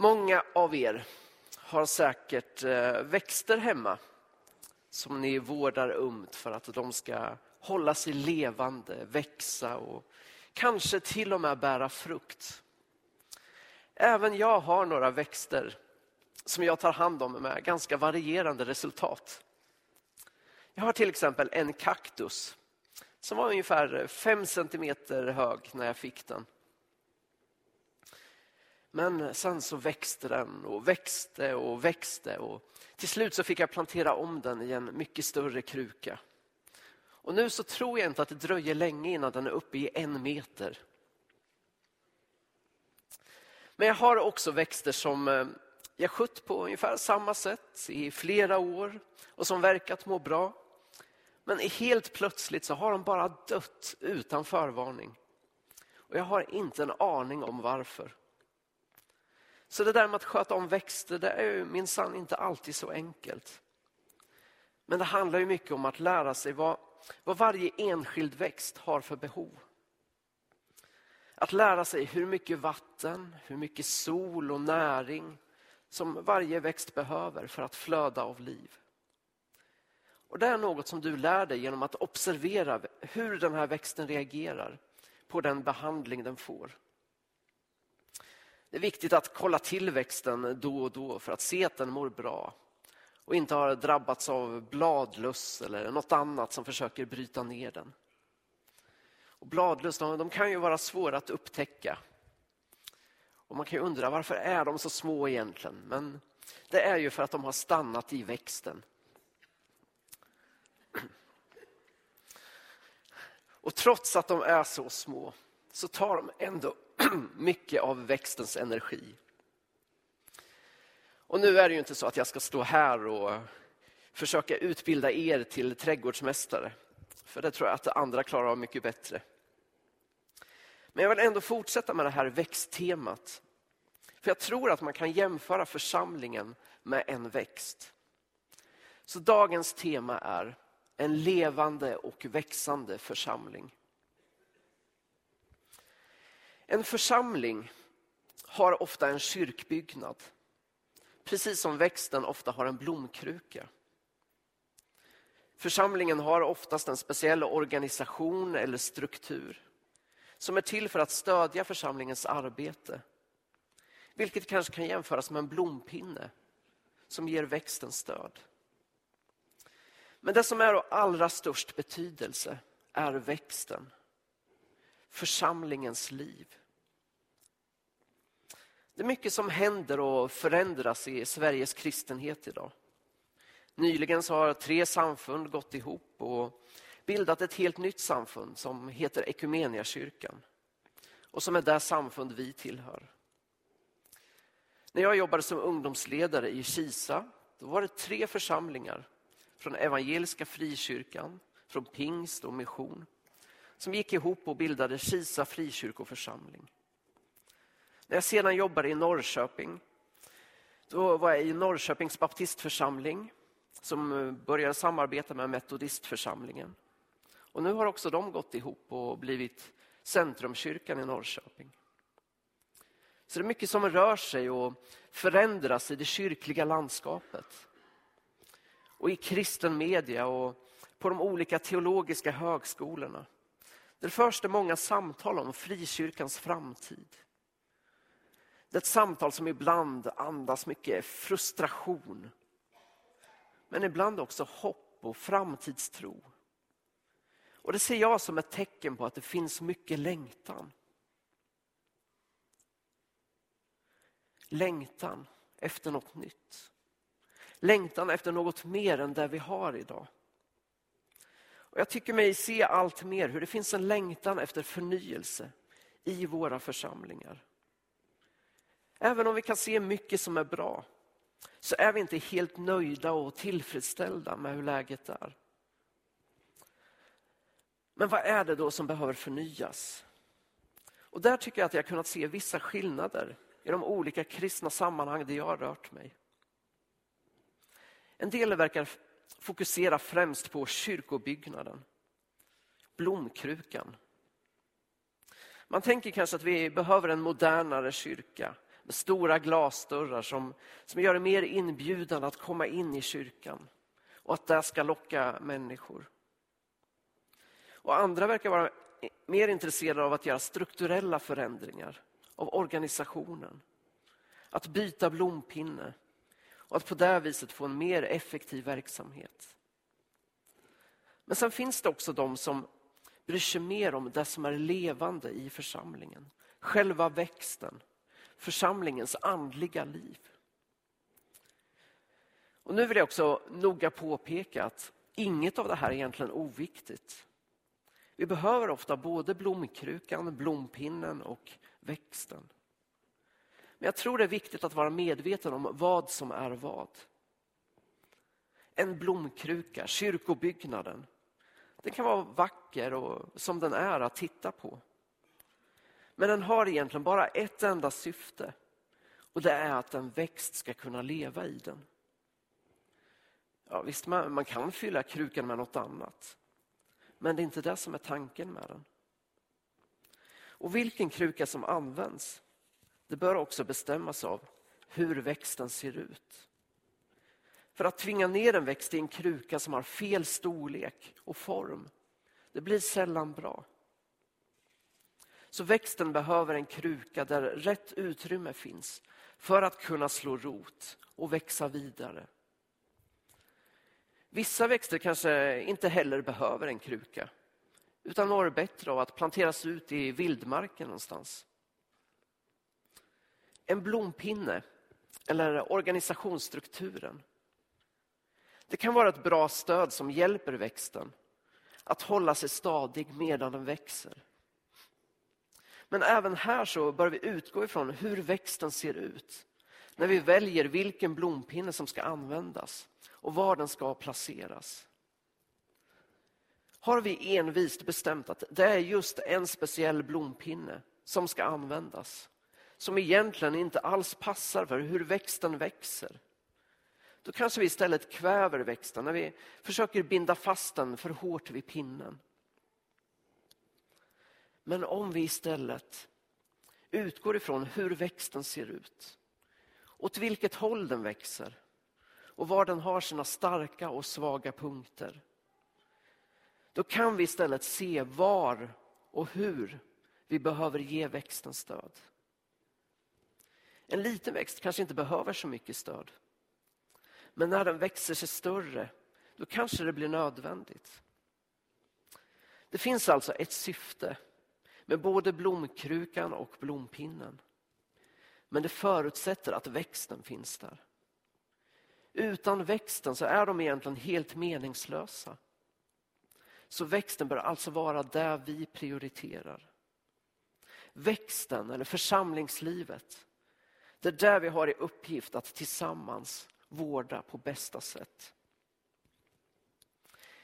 Många av er har säkert eh, växter hemma som ni vårdar ömt för att de ska hålla sig levande, växa och kanske till och med bära frukt. Även jag har några växter som jag tar hand om med ganska varierande resultat. Jag har till exempel en kaktus som var ungefär fem centimeter hög när jag fick den. Men sen så växte den och växte och växte och till slut så fick jag plantera om den i en mycket större kruka. Och nu så tror jag inte att det dröjer länge innan den är uppe i en meter. Men jag har också växter som eh, jag skött på ungefär samma sätt i flera år och som verkat må bra. Men helt plötsligt så har de bara dött utan förvarning. Och jag har inte en aning om varför. Så det där med att sköta om växter, det är minsann inte alltid så enkelt. Men det handlar ju mycket om att lära sig vad, vad varje enskild växt har för behov. Att lära sig hur mycket vatten, hur mycket sol och näring som varje växt behöver för att flöda av liv. Och Det är något som du lär dig genom att observera hur den här växten reagerar på den behandling den får. Det är viktigt att kolla tillväxten då och då för att se att den mår bra och inte har drabbats av bladlöss eller något annat som försöker bryta ner den. Och bladlöss de kan ju vara svåra att upptäcka. Och Man kan undra varför är de så små egentligen? Men det är ju för att de har stannat i växten. Och trots att de är så små så tar de ändå mycket av växtens energi. Och nu är det ju inte så att jag ska stå här och försöka utbilda er till trädgårdsmästare. För det tror jag att andra klarar av mycket bättre. Men jag vill ändå fortsätta med det här växttemat. För jag tror att man kan jämföra församlingen med en växt. Så dagens tema är en levande och växande församling. En församling har ofta en kyrkbyggnad. Precis som växten ofta har en blomkruka. Församlingen har oftast en speciell organisation eller struktur som är till för att stödja församlingens arbete. Vilket kanske kan jämföras med en blompinne som ger växten stöd. Men det som är av allra störst betydelse är växten församlingens liv. Det är mycket som händer och förändras i Sveriges kristenhet idag. Nyligen så har tre samfund gått ihop och bildat ett helt nytt samfund som heter Ekumeniakyrkan och som är det samfund vi tillhör. När jag jobbade som ungdomsledare i Kisa då var det tre församlingar från Evangeliska Frikyrkan, från Pingst och Mission som gick ihop och bildade Kisa frikyrkoförsamling. När jag sedan jobbade i Norrköping, då var jag i Norrköpings baptistförsamling som eh, började samarbeta med metodistförsamlingen. Och nu har också de gått ihop och blivit Centrumkyrkan i Norrköping. Så det är mycket som rör sig och förändras i det kyrkliga landskapet. Och i kristen media och på de olika teologiska högskolorna. Där förs det många samtal om frikyrkans framtid. Det är ett samtal som ibland andas mycket frustration. Men ibland också hopp och framtidstro. Och Det ser jag som ett tecken på att det finns mycket längtan. Längtan efter något nytt. Längtan efter något mer än det vi har idag. Och jag tycker mig se allt mer hur det finns en längtan efter förnyelse i våra församlingar. Även om vi kan se mycket som är bra så är vi inte helt nöjda och tillfredsställda med hur läget är. Men vad är det då som behöver förnyas? Och där tycker jag att jag kunnat se vissa skillnader i de olika kristna sammanhang där jag har rört mig. En del verkar fokusera främst på kyrkobyggnaden, blomkrukan. Man tänker kanske att vi behöver en modernare kyrka med stora glasdörrar som, som gör det mer inbjudande att komma in i kyrkan och att det ska locka människor. Och andra verkar vara mer intresserade av att göra strukturella förändringar av organisationen. Att byta blompinne och att på det viset få en mer effektiv verksamhet. Men sen finns det också de som bryr sig mer om det som är levande i församlingen. Själva växten, församlingens andliga liv. Och Nu vill jag också noga påpeka att inget av det här är egentligen oviktigt. Vi behöver ofta både blomkrukan, blompinnen och växten. Men jag tror det är viktigt att vara medveten om vad som är vad. En blomkruka, kyrkobyggnaden, den kan vara vacker och som den är att titta på. Men den har egentligen bara ett enda syfte och det är att en växt ska kunna leva i den. Ja, visst, man, man kan fylla krukan med något annat. Men det är inte det som är tanken med den. Och vilken kruka som används, det bör också bestämmas av hur växten ser ut. För att tvinga ner en växt i en kruka som har fel storlek och form, det blir sällan bra. Så växten behöver en kruka där rätt utrymme finns för att kunna slå rot och växa vidare. Vissa växter kanske inte heller behöver en kruka utan mår bättre av att planteras ut i vildmarken någonstans. En blompinne eller organisationsstrukturen. Det kan vara ett bra stöd som hjälper växten att hålla sig stadig medan den växer. Men även här så bör vi utgå ifrån hur växten ser ut när vi väljer vilken blompinne som ska användas och var den ska placeras. Har vi envist bestämt att det är just en speciell blompinne som ska användas som egentligen inte alls passar för hur växten växer då kanske vi istället kväver växten när vi försöker binda fast den för hårt vid pinnen. Men om vi istället utgår ifrån hur växten ser ut, åt vilket håll den växer och var den har sina starka och svaga punkter. Då kan vi istället se var och hur vi behöver ge växten stöd. En liten växt kanske inte behöver så mycket stöd. Men när den växer sig större, då kanske det blir nödvändigt. Det finns alltså ett syfte med både blomkrukan och blompinnen. Men det förutsätter att växten finns där. Utan växten så är de egentligen helt meningslösa. Så växten bör alltså vara det vi prioriterar. Växten, eller församlingslivet, det är där vi har i uppgift att tillsammans vårda på bästa sätt.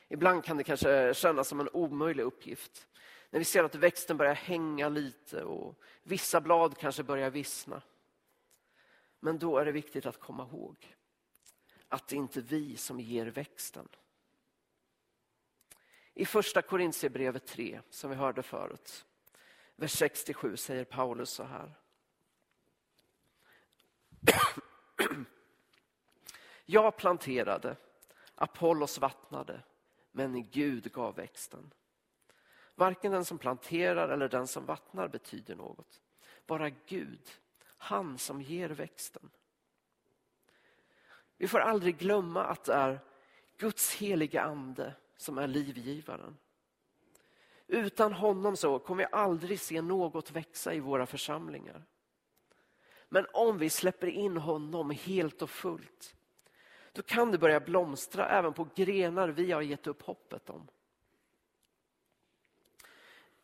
Ibland kan det kanske kännas som en omöjlig uppgift. När vi ser att växten börjar hänga lite och vissa blad kanske börjar vissna. Men då är det viktigt att komma ihåg att det inte är vi som ger växten. I första Korintierbrevet 3, som vi hörde förut, vers 67 säger Paulus så här. Jag planterade, Apollos vattnade, men Gud gav växten. Varken den som planterar eller den som vattnar betyder något. Bara Gud, han som ger växten. Vi får aldrig glömma att det är Guds heliga ande som är livgivaren. Utan honom så kommer vi aldrig se något växa i våra församlingar. Men om vi släpper in honom helt och fullt då kan det börja blomstra även på grenar vi har gett upp hoppet om.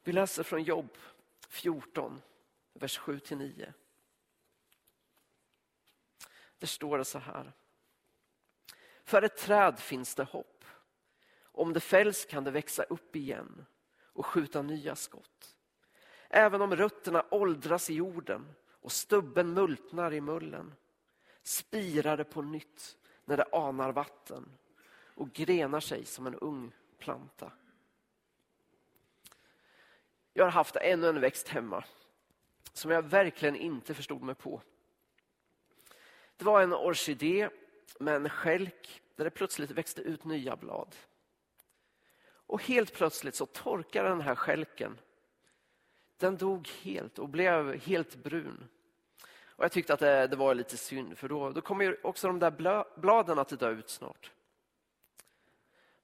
Vi läser från Jobb 14, vers 7-9. Där står det så här. För ett träd finns det hopp. Om det fälls kan det växa upp igen och skjuta nya skott. Även om rötterna åldras i jorden och stubben multnar i mullen spirar det på nytt när det anar vatten och grenar sig som en ung planta. Jag har haft ännu en växt hemma som jag verkligen inte förstod mig på. Det var en orkidé med en skälk där det plötsligt växte ut nya blad. Och helt plötsligt så torkade den här skälken. Den dog helt och blev helt brun. Och Jag tyckte att det, det var lite synd för då, då kommer också de där bladen att dö ut snart.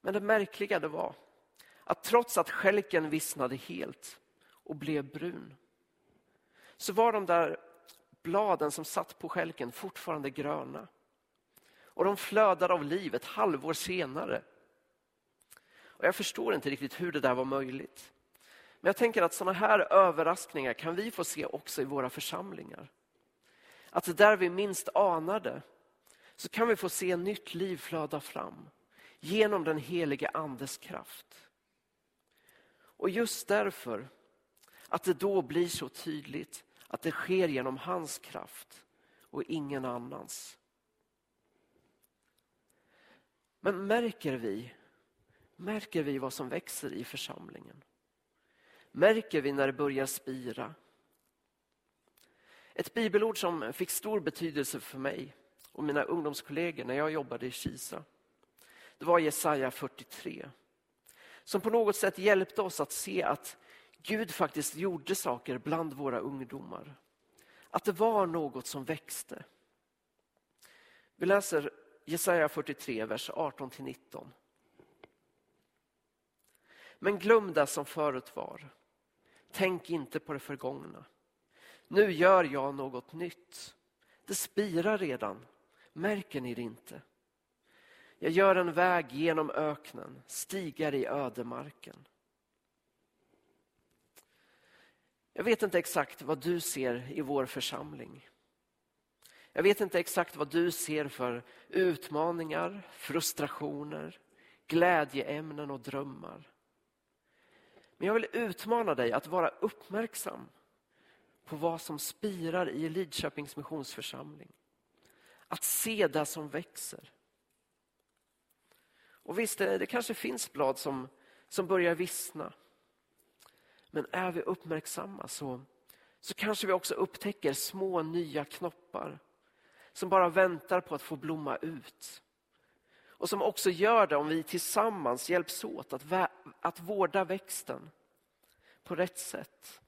Men det märkliga det var att trots att skälken vissnade helt och blev brun så var de där bladen som satt på skälken fortfarande gröna. Och de flödade av liv ett halvår senare. Och jag förstår inte riktigt hur det där var möjligt. Men jag tänker att sådana här överraskningar kan vi få se också i våra församlingar. Att där vi minst anade så kan vi få se nytt liv flöda fram genom den helige andes kraft. Och just därför att det då blir så tydligt att det sker genom hans kraft och ingen annans. Men märker vi, märker vi vad som växer i församlingen? Märker vi när det börjar spira? Ett bibelord som fick stor betydelse för mig och mina ungdomskollegor när jag jobbade i Kisa. Det var Jesaja 43. Som på något sätt hjälpte oss att se att Gud faktiskt gjorde saker bland våra ungdomar. Att det var något som växte. Vi läser Jesaja 43, vers 18-19. Men glöm det som förut var. Tänk inte på det förgångna. Nu gör jag något nytt. Det spirar redan. Märker ni det inte? Jag gör en väg genom öknen, stigar i ödemarken. Jag vet inte exakt vad du ser i vår församling. Jag vet inte exakt vad du ser för utmaningar, frustrationer, glädjeämnen och drömmar. Men jag vill utmana dig att vara uppmärksam på vad som spirar i Lidköpings missionsförsamling. Att se det som växer. Och visst, det, kanske finns blad som, som börjar vissna. Men är vi uppmärksamma så, så kanske vi också upptäcker små nya knoppar som bara väntar på att få blomma ut. Och som också gör det om vi tillsammans hjälps åt att, att vårda växten på rätt sätt.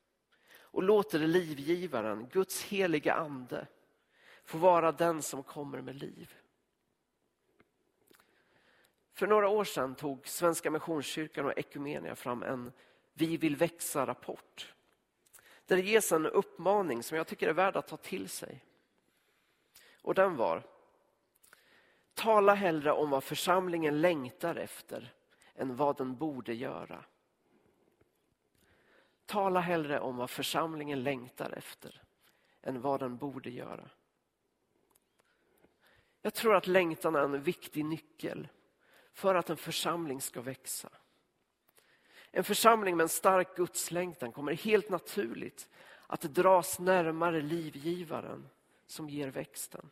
Och låter livgivaren, Guds heliga ande, få vara den som kommer med liv. För några år sedan tog Svenska Missionskyrkan och Ekumenia fram en Vi vill växa-rapport. Där det ges en uppmaning som jag tycker är värd att ta till sig. Och den var Tala hellre om vad församlingen längtar efter än vad den borde göra. Tala hellre om vad församlingen längtar efter än vad den borde göra. Jag tror att längtan är en viktig nyckel för att en församling ska växa. En församling med en stark gudslängtan kommer helt naturligt att dras närmare livgivaren som ger växten.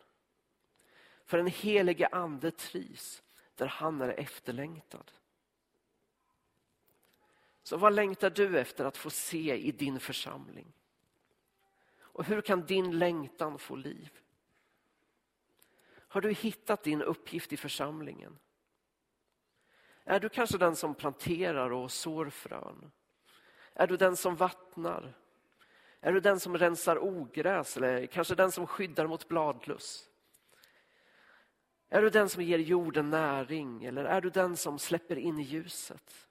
För den helige ande trivs där han är efterlängtad. Så vad längtar du efter att få se i din församling? Och hur kan din längtan få liv? Har du hittat din uppgift i församlingen? Är du kanske den som planterar och sår frön? Är du den som vattnar? Är du den som rensar ogräs eller kanske den som skyddar mot bladlöss? Är du den som ger jorden näring eller är du den som släpper in ljuset?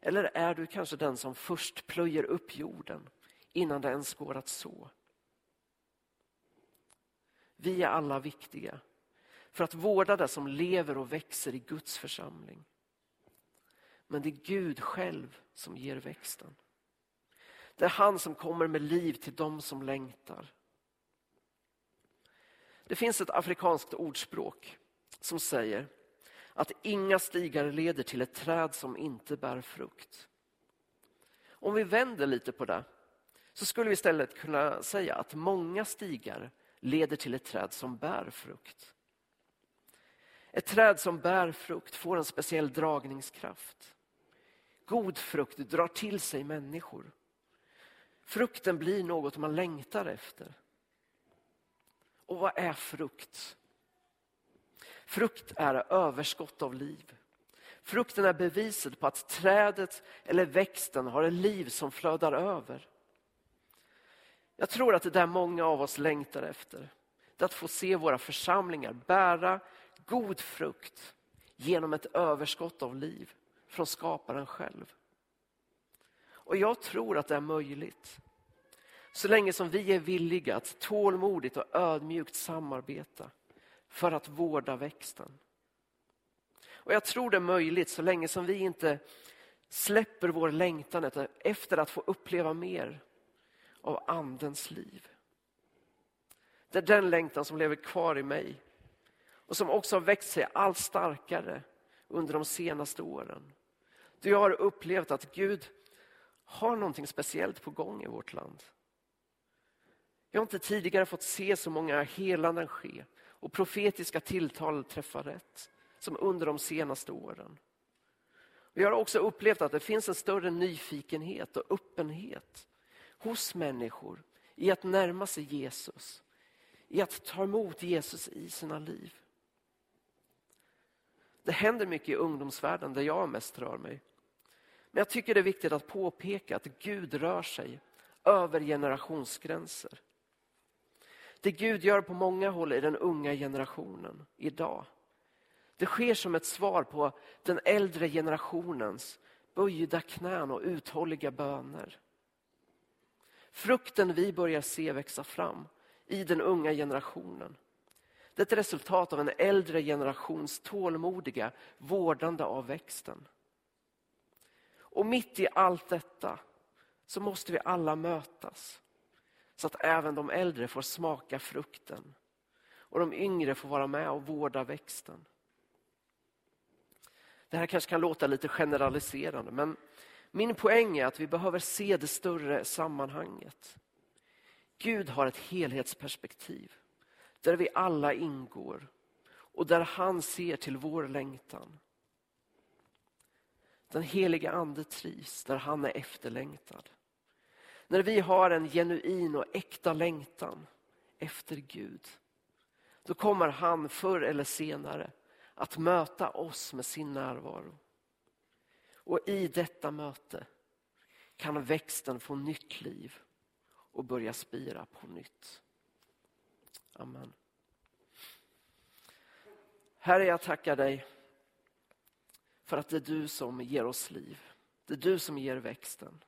Eller är du kanske den som först plöjer upp jorden innan det ens går att så? Vi är alla viktiga för att vårda det som lever och växer i Guds församling. Men det är Gud själv som ger växten. Det är han som kommer med liv till dem som längtar. Det finns ett afrikanskt ordspråk som säger att inga stigar leder till ett träd som inte bär frukt. Om vi vänder lite på det så skulle vi istället kunna säga att många stigar leder till ett träd som bär frukt. Ett träd som bär frukt får en speciell dragningskraft. God frukt drar till sig människor. Frukten blir något man längtar efter. Och vad är frukt? Frukt är överskott av liv. Frukten är beviset på att trädet eller växten har ett liv som flödar över. Jag tror att det där många av oss längtar efter, det är att få se våra församlingar bära god frukt genom ett överskott av liv från skaparen själv. Och jag tror att det är möjligt. Så länge som vi är villiga att tålmodigt och ödmjukt samarbeta för att vårda växten. Och jag tror det är möjligt så länge som vi inte släpper vår längtan efter att få uppleva mer av andens liv. Det är den längtan som lever kvar i mig och som också har växt sig allt starkare under de senaste åren. Då jag har upplevt att Gud har någonting speciellt på gång i vårt land. Jag har inte tidigare fått se så många helanden ske och profetiska tilltal träffa rätt som under de senaste åren. Vi har också upplevt att det finns en större nyfikenhet och öppenhet hos människor i att närma sig Jesus, i att ta emot Jesus i sina liv. Det händer mycket i ungdomsvärlden där jag mest rör mig. Men jag tycker det är viktigt att påpeka att Gud rör sig över generationsgränser. Det Gud gör på många håll i den unga generationen idag. Det sker som ett svar på den äldre generationens böjda knän och uthålliga böner. Frukten vi börjar se växa fram i den unga generationen. Det är ett resultat av en äldre generations tålmodiga vårdande av växten. Och mitt i allt detta så måste vi alla mötas så att även de äldre får smaka frukten och de yngre får vara med och vårda växten. Det här kanske kan låta lite generaliserande men min poäng är att vi behöver se det större sammanhanget. Gud har ett helhetsperspektiv där vi alla ingår och där han ser till vår längtan. Den heliga ande trivs där han är efterlängtad. När vi har en genuin och äkta längtan efter Gud, då kommer han förr eller senare att möta oss med sin närvaro. Och i detta möte kan växten få nytt liv och börja spira på nytt. Amen. Herre, jag tackar dig för att det är du som ger oss liv. Det är du som ger växten.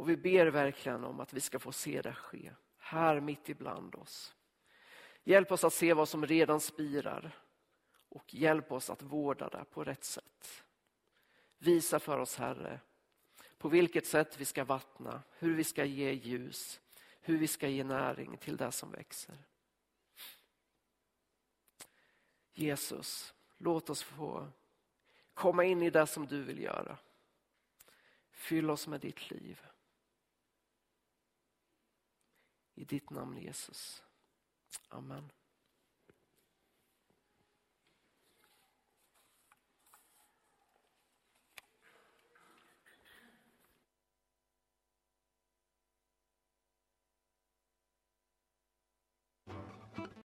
Och vi ber verkligen om att vi ska få se det ske här mitt ibland oss. Hjälp oss att se vad som redan spirar och hjälp oss att vårda det på rätt sätt. Visa för oss Herre på vilket sätt vi ska vattna, hur vi ska ge ljus, hur vi ska ge näring till det som växer. Jesus, låt oss få komma in i det som du vill göra. Fyll oss med ditt liv. I ditt namn Jesus. Amen.